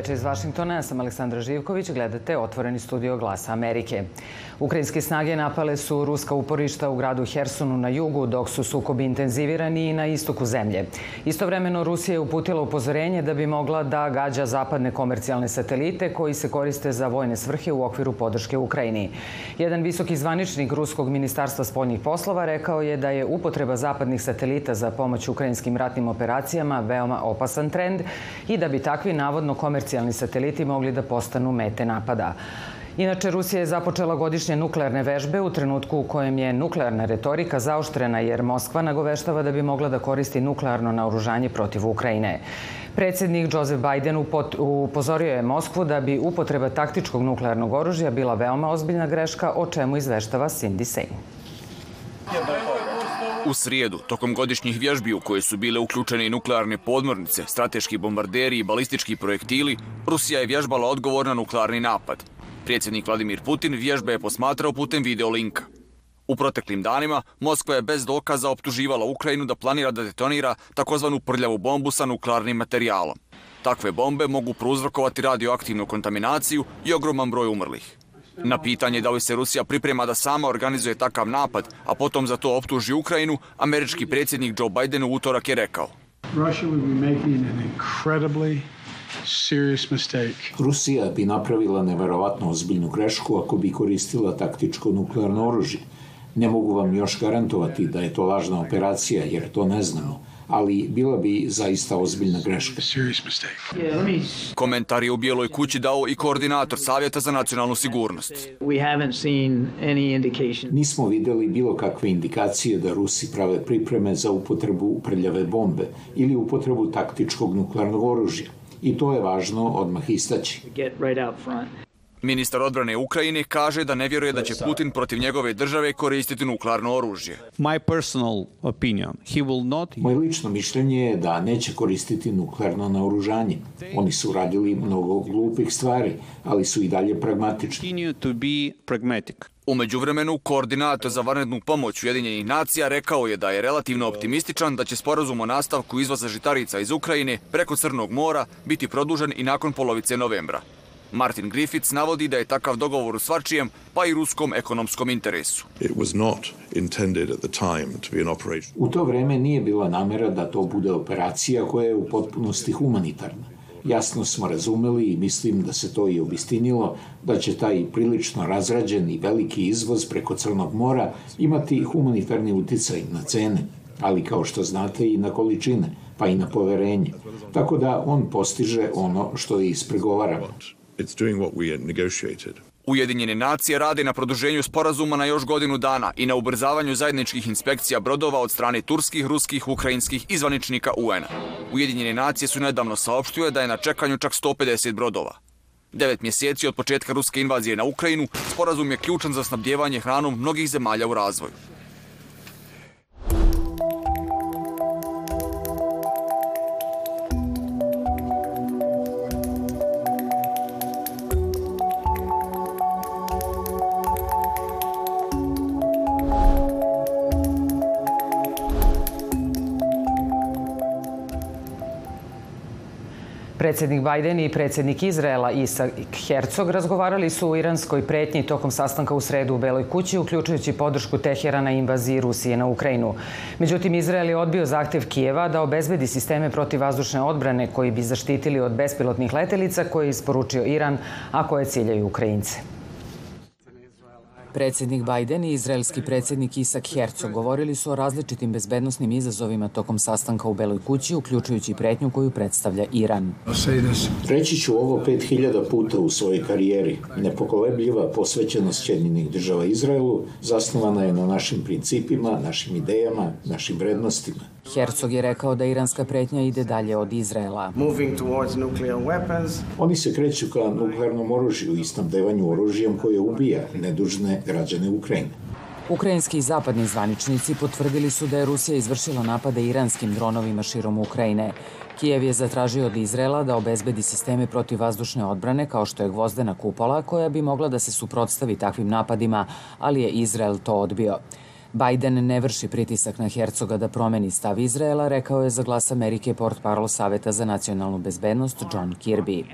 veče iz Vašingtona. Ja sam Aleksandra Živković. Gledate Otvoreni studio Glasa Amerike. Ukrajinske snage napale su ruska uporišta u gradu Hersonu na jugu, dok su sukobi intenzivirani i na istoku zemlje. Istovremeno Rusija je uputila upozorenje da bi mogla da gađa zapadne komercijalne satelite koji se koriste za vojne svrhe u okviru podrške Ukrajini. Jedan visoki zvaničnik Ruskog ministarstva spoljnih poslova rekao je da je upotreba zapadnih satelita za pomoć ukrajinskim ratnim operacijama veoma opasan trend i da bi takvi navodno komercijalni sateliti mogli da postanu mete napada. Inače, Rusija je započela godišnje nuklearne vežbe u trenutku u kojem je nuklearna retorika zaoštrena jer Moskva nagoveštava da bi mogla da koristi nuklearno naoružanje protiv Ukrajine. Predsednik Joseph Biden upozorio je Moskvu da bi upotreba taktičkog nuklearnog oružja bila veoma ozbiljna greška, o čemu izveštava Cindy Sein. U srijedu, tokom godišnjih vježbi u koje su bile uključene i nuklearne podmornice, strateški bombarderi i balistički projektili, Rusija je vježbala odgovor na nuklearni napad. Predsjednik Vladimir Putin vježbe je posmatrao putem videolinka. U proteklim danima Moskva je bez dokaza optuživala Ukrajinu da planira da detonira takozvanu prljavu bombu sa nuklearnim materijalom. Takve bombe mogu prouzrokovati radioaktivnu kontaminaciju i ogroman broj umrlih. Na pitanje da li se Rusija priprema da sama organizuje takav napad, a potom za to optuži Ukrajinu, američki predsjednik Joe Biden u utorak je rekao. Rusija bi napravila neverovatno ozbiljnu grešku ako bi koristila taktičko nuklearno oružje. Ne mogu vam još garantovati da je to lažna operacija, jer to ne znamo ali bila bi zaista ozbiljna greška. Komentar je u Bijeloj kući dao i koordinator Savjeta za nacionalnu sigurnost. Nismo videli bilo kakve indikacije da Rusi prave pripreme za upotrebu prljave bombe ili upotrebu taktičkog nuklearnog oružja. I to je važno odmah istaći. Ministar odbrane Ukrajine kaže da ne vjeruje da će Putin protiv njegove države koristiti nuklearno oružje. My personal opinion, he will not... Moje lično mišljenje je da neće koristiti nuklearno naoružanje. Oni su radili mnogo glupih stvari, ali su i dalje pragmatični. To be pragmatic. Umeđu vremenu, koordinator za vanrednu pomoć Ujedinjenih nacija rekao je da je relativno optimističan da će sporazum o nastavku izvoza žitarica iz Ukrajine preko Crnog mora biti produžen i nakon polovice novembra. Martin Griffiths navodi da je takav dogovor u svačijem, pa i ruskom ekonomskom interesu. U to vreme nije bila namera da to bude operacija koja je u potpunosti humanitarna. Jasno smo razumeli i mislim da se to i obistinilo, da će taj prilično razrađen i veliki izvoz preko Crnog mora imati humanitarni uticaj na cene, ali kao što znate i na količine, pa i na poverenje. Tako da on postiže ono što je ispregovarano. It's doing what we negotiated. Ujedinjene nacije rade na produženju sporazuma na još godinu dana i na ubrzavanju zajedničkih inspekcija brodova od strane turskih, ruskih, ukrajinskih i zvaničnika UN-a. Ujedinjene nacije su nedavno saopštile da je na čekanju čak 150 brodova. Devet mjeseci od početka ruske invazije na Ukrajinu, sporazum je ključan za snabdjevanje hranom mnogih zemalja u razvoju. Predsednik Biden i predsednik Izraela Isak Herzog razgovarali su o iranskoj pretnji tokom sastanka u sredu u Beloj kući, uključujući podršku Teherana invaziji Rusije na Ukrajinu. Međutim, Izrael je odbio zahtev Kijeva da obezbedi sisteme protivazdušne odbrane koji bi zaštitili od bespilotnih letelica koje je isporučio Iran, a koje ciljaju Ukrajince. Predsednik Biden i izraelski predsednik Isak Herzog govorili su o različitim bezbednostnim izazovima tokom sastanka u Beloj kući, uključujući pretnju koju predstavlja Iran. Reći ću ovo 5000 puta u svojoj karijeri. Nepokolebljiva posvećenost Sjedinjenih država Izraelu zasnovana je na našim principima, našim idejama, našim vrednostima. Herzog je rekao da iranska pretnja ide dalje od Izraela. Oni se kreću ka nuklearnom oružju i snabdevanju oružjem koje ubija nedužne građane Ukrajine. Ukrajinski i zapadni zvaničnici potvrdili su da je Rusija izvršila napade iranskim dronovima širom Ukrajine. Kijev je zatražio od Izrela da obezbedi sisteme protivvazdušne odbrane kao što je gvozdena kupola koja bi mogla da se suprotstavi takvim napadima, ali je Izrael to odbio. Biden ne vrši pritisak na Hercoga da promeni stav Izraela, rekao je za glas Amerike port parol Saveta za nacionalnu bezbednost John Kirby.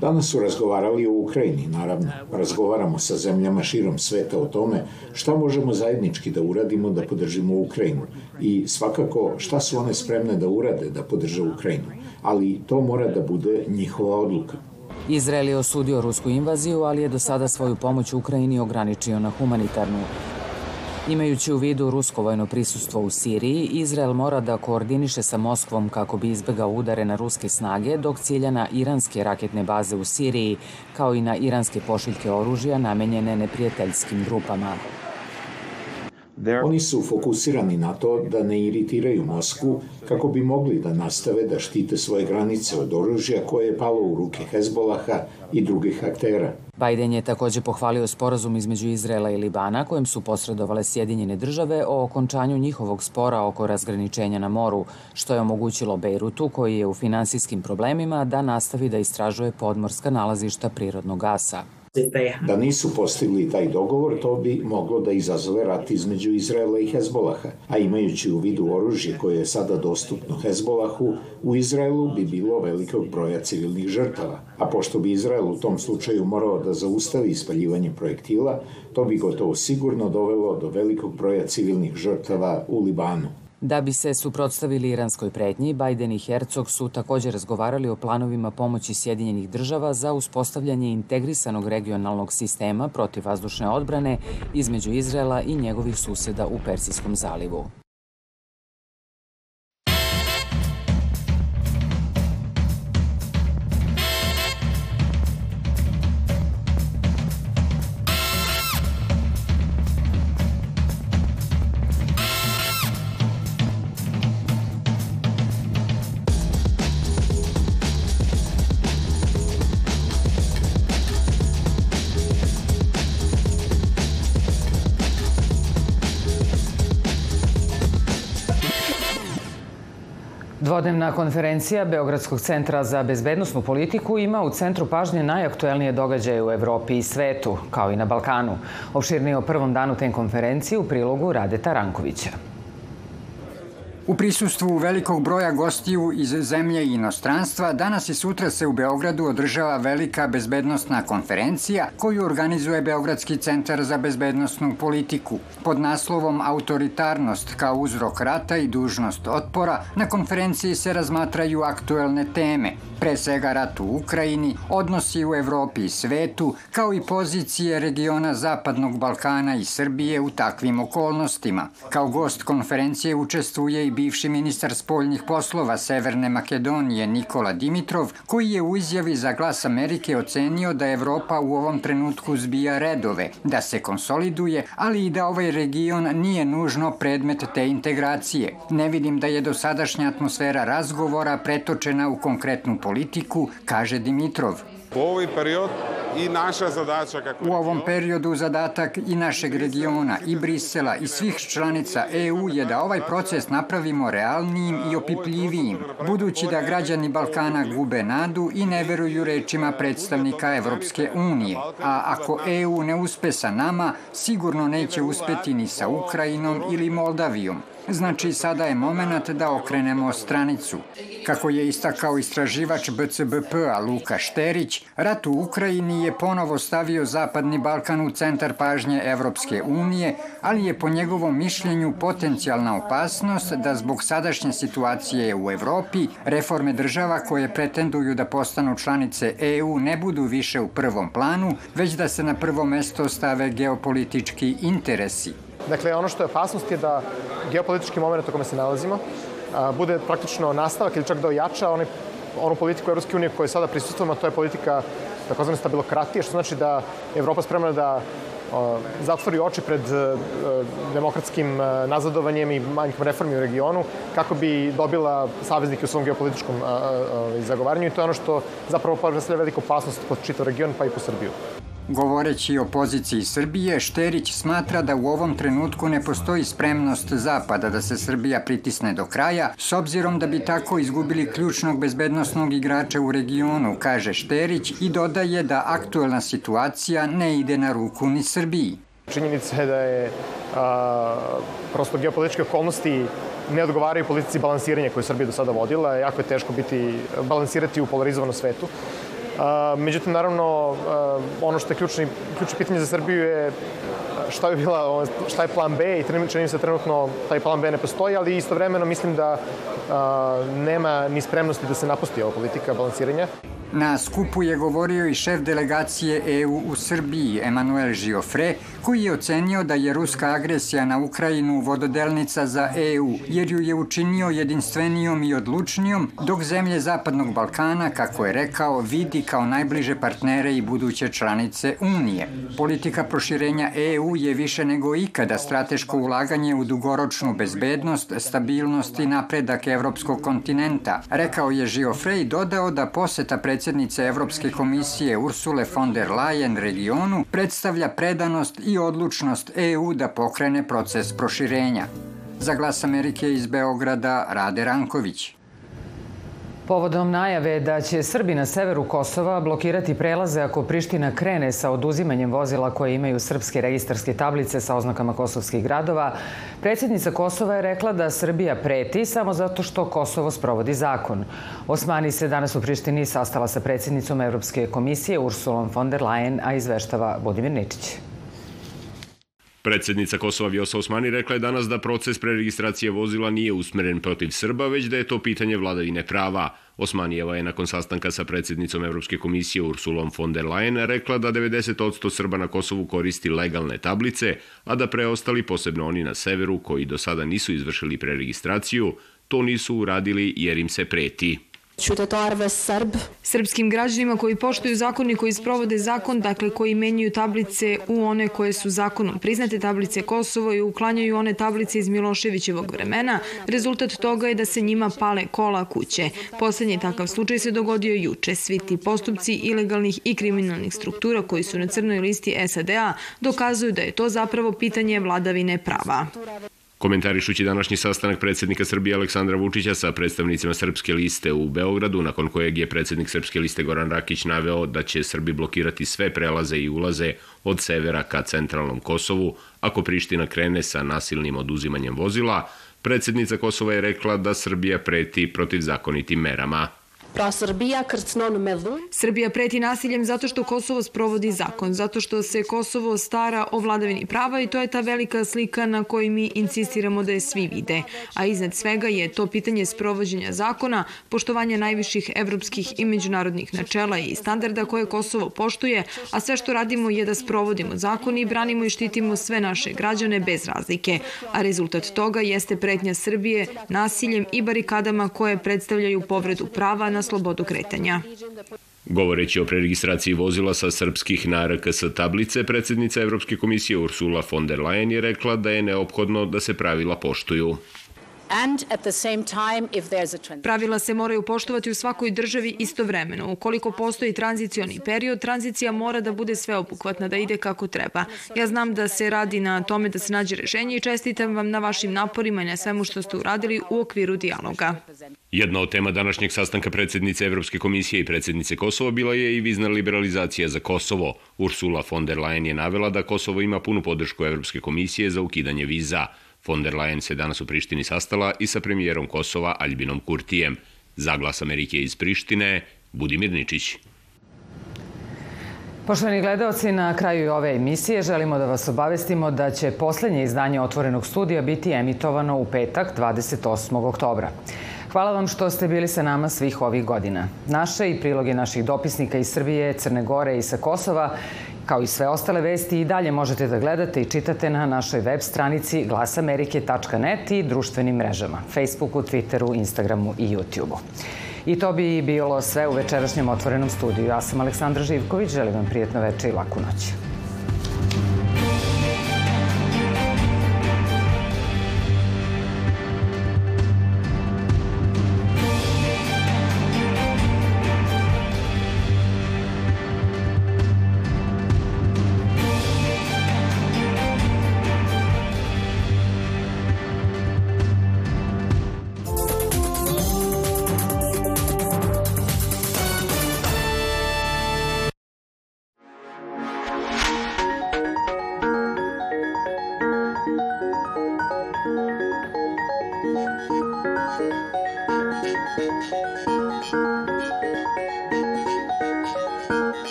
Danas su razgovarali o Ukrajini, naravno. Razgovaramo sa zemljama širom sveta o tome šta možemo zajednički da uradimo da podržimo Ukrajinu i svakako šta su one spremne da urade da podrže Ukrajinu. Ali to mora da bude njihova odluka. Izrael je osudio rusku invaziju, ali je do sada svoju pomoć Ukrajini ograničio na humanitarnu. Imajući u vidu rusko vojno prisustvo u Siriji, Izrael mora da koordiniše sa Moskvom kako bi izbegao udare na ruske snage, dok cilja na iranske raketne baze u Siriji, kao i na iranske pošiljke oružja namenjene neprijateljskim grupama. Oni su fokusirani na to da ne iritiraju Moskvu kako bi mogli da nastave da štite svoje granice od oružja koje je palo u ruke Hezbolaha i drugih aktera. Biden je takođe pohvalio sporazum između Izraela i Libana kojem su posredovale Sjedinjene države o okončanju njihovog spora oko razgraničenja na moru, što je omogućilo Bejrutu, koji je u finansijskim problemima, da nastavi da istražuje podmorska nalazišta prirodnog gasa. Da nisu postigli taj dogovor, to bi moglo da izazove rat između Izraela i Hezbolaha, a imajući u vidu oružje koje je sada dostupno Hezbolahu, u Izraelu bi bilo velikog broja civilnih žrtava. A pošto bi Izrael u tom slučaju morao da zaustavi ispaljivanje projektila, to bi gotovo sigurno dovelo do velikog broja civilnih žrtava u Libanu. Da bi se suprotstavili iranskoj pretnji, Biden i Herzog su takođe razgovarali o planovima pomoći Sjedinjenih država za uspostavljanje integrisanog regionalnog sistema protivvazdušne odbrane između Izraela i njegovih suseda u Persijskom zalivu. Dvodnevna konferencija Beogradskog centra za bezbednostnu politiku ima u centru pažnje najaktuelnije događaje u Evropi i svetu, kao i na Balkanu. Opširnije o prvom danu te konferencije u prilogu Radeta Rankovića. U prisustvu velikog broja gostiju iz zemlje i inostranstva, danas i sutra se u Beogradu održava velika bezbednostna konferencija koju organizuje Beogradski centar za bezbednostnu politiku. Pod naslovom Autoritarnost kao uzrok rata i dužnost otpora, na konferenciji se razmatraju aktuelne teme, pre svega rat u Ukrajini, odnosi u Evropi i svetu, kao i pozicije regiona Zapadnog Balkana i Srbije u takvim okolnostima. Kao gost konferencije učestvuje i bivši ministar spoljnih poslova Severne Makedonije Nikola Dimitrov, koji je u izjavi za glas Amerike ocenio da Evropa u ovom trenutku zbija redove, da se konsoliduje, ali i da ovaj region nije nužno predmet te integracije. Ne vidim da je dosadašnja atmosfera razgovora pretočena u konkretnu politiku, kaže Dimitrov. U ovaj period i naša zadaća kako U ovom periodu zadatak i našeg regiona i Brisela i svih članica EU je da ovaj proces napravimo realnijim i opipljivijim, budući da građani Balkana gube nadu i ne veruju rečima predstavnika Evropske unije. A ako EU ne uspe sa nama, sigurno neće uspeti ni sa Ukrajinom ili Moldavijom. Znači, sada je moment da okrenemo stranicu. Kako je istakao istraživač BCBP-a Luka Šterić, rat u Ukrajini je ponovo stavio Zapadni Balkan u centar pažnje Evropske unije, ali je po njegovom mišljenju potencijalna opasnost da zbog sadašnje situacije u Evropi reforme država koje pretenduju da postanu članice EU ne budu više u prvom planu, već da se na prvo mesto stave geopolitički interesi. Dakle, ono što je opasnost je da geopolitički moment u kome se nalazimo bude praktično nastavak ili čak da ojača onaj, onu politiku Evropske unije koja sada prisustujemo, to je politika takozvane stabilokratije, što znači da je Evropa spremna da zatvori oči pred demokratskim nazadovanjem i manjkom reformi u regionu kako bi dobila saveznike u svom geopolitičkom zagovaranju i to je ono što zapravo predstavlja veliku opasnost pod čitav region pa i po Srbiju. Govoreći o poziciji Srbije, Šterić smatra da u ovom trenutku ne postoji spremnost Zapada da se Srbija pritisne do kraja, s obzirom da bi tako izgubili ključnog bezbednostnog igrača u regionu, kaže Šterić i dodaje da aktuelna situacija ne ide na ruku ni Srbiji. Činjenica je da je a, prosto geopolitičke okolnosti ne odgovaraju politici balansiranja koju Srbija do sada vodila. Jako je teško biti, balansirati u polarizovanom svetu. Međutim, naravno, ono što je ključni, ključno pitanje za Srbiju je šta bi bila, šta je plan B i čini se trenutno taj plan B ne postoji, ali istovremeno mislim da nema ni spremnosti da se napusti ova politika balansiranja. Na skupu je govorio i šef delegacije EU u Srbiji, Emanuel Žiofre, koji je ocenio da je ruska agresija na Ukrajinu vododelnica za EU, jer ju je učinio jedinstvenijom i odlučnijom, dok zemlje Zapadnog Balkana, kako je rekao, vidi kao najbliže partnere i buduće članice Unije. Politika proširenja EU je više nego ikada strateško ulaganje u dugoročnu bezbednost, stabilnost i napredak evropskog kontinenta, rekao je Žiofre i dodao da poseta predsjednice Evropske komisije Ursule von der Leyen regionu predstavlja predanost i odlučnost EU da pokrene proces proširenja. Za glas Amerike iz Beograda Rade Ranković. Povodom najave da će Srbi na severu Kosova blokirati prelaze ako Priština krene sa oduzimanjem vozila koje imaju srpske registarske tablice sa oznakama kosovskih gradova, predsjednica Kosova je rekla da Srbija preti samo zato što Kosovo sprovodi zakon. Osmani se danas u Prištini sastala sa predsjednicom Evropske komisije Ursulom von der Leyen, a izveštava Budimir Ničić. Predsednica Kosova Vjosa Osmani rekla je danas da proces preregistracije vozila nije usmeren protiv Srba, već da je to pitanje vladavine prava. Osmanijeva je nakon sastanka sa predsednicom Evropske komisije Ursulom von der Leyen rekla da 90% Srba na Kosovu koristi legalne tablice, a da preostali, posebno oni na severu koji do sada nisu izvršili preregistraciju, to nisu uradili jer im se preti. Čutetorve Srb. Srpskim građanima koji poštuju zakon i koji sprovode zakon, dakle koji menjaju tablice u one koje su zakonom priznate tablice Kosovo i uklanjaju one tablice iz Miloševićevog vremena, rezultat toga je da se njima pale kola kuće. Poslednji takav slučaj se dogodio juče. Svi ti postupci ilegalnih i kriminalnih struktura koji su na crnoj listi SAD-a dokazuju da je to zapravo pitanje vladavine prava. Komentarišući današnji sastanak predsednika Srbije Aleksandra Vučića sa predstavnicima Srpske liste u Beogradu, nakon kojeg je predsednik Srpske liste Goran Rakić naveo da će Srbi blokirati sve prelaze i ulaze od severa ka centralnom Kosovu ako Priština krene sa nasilnim oduzimanjem vozila, predsednica Kosova je rekla da Srbija preti protivzakonitim merama. Srbija Srbija preti nasiljem zato što Kosovo sprovodi zakon, zato što se Kosovo stara o vladavini prava i to je ta velika slika na kojoj mi insistiramo da je svi vide. A iznad svega je to pitanje sprovođenja zakona, poštovanja najviših evropskih i međunarodnih načela i standarda koje Kosovo poštuje, a sve što radimo je da sprovodimo zakon i branimo i štitimo sve naše građane bez razlike. A rezultat toga jeste pretnja Srbije nasiljem i barikadama koje predstavljaju povredu prava na slobodu kretanja. Govoreći o preregistraciji vozila sa srpskih na RKS tablice, predsednica Evropske komisije Ursula von der Leyen je rekla da je neophodno da se pravila poštuju. Pravila se moraju poštovati u svakoj državi istovremeno. Ukoliko postoji tranzicioni period, tranzicija mora da bude sveobuhvatna, da ide kako treba. Ja znam da se radi na tome da se nađe rešenje i čestitam vam na vašim naporima i na svemu što ste uradili u okviru dijaloga. Jedna od tema današnjeg sastanka predsednice Evropske komisije i predsednice Kosova bila je i vizna liberalizacija za Kosovo. Ursula von der Leyen je navela da Kosovo ima punu podršku Evropske komisije za ukidanje viza. Von der Leyen se danas u Prištini sastala i sa premijerom Kosova Albinom Kurtijem. Zaglas Amerike iz Prištine, Budimir Ničić. Poštovani gledalci, na kraju ove emisije želimo da vas obavestimo da će poslednje izdanje Otvorenog studija biti emitovano u petak 28. oktobra. Hvala vam što ste bili sa nama svih ovih godina. Naše i priloge naših dopisnika iz Srbije, Crne Gore i sa Kosova Kao i sve ostale vesti i dalje možete da gledate i čitate na našoj web stranici glasamerike.net i društvenim mrežama, Facebooku, Twitteru, Instagramu i YouTubeu. I to bi bilo sve u večerašnjem otvorenom studiju. Ja sam Aleksandra Živković, želim vam prijetno večer i laku noć.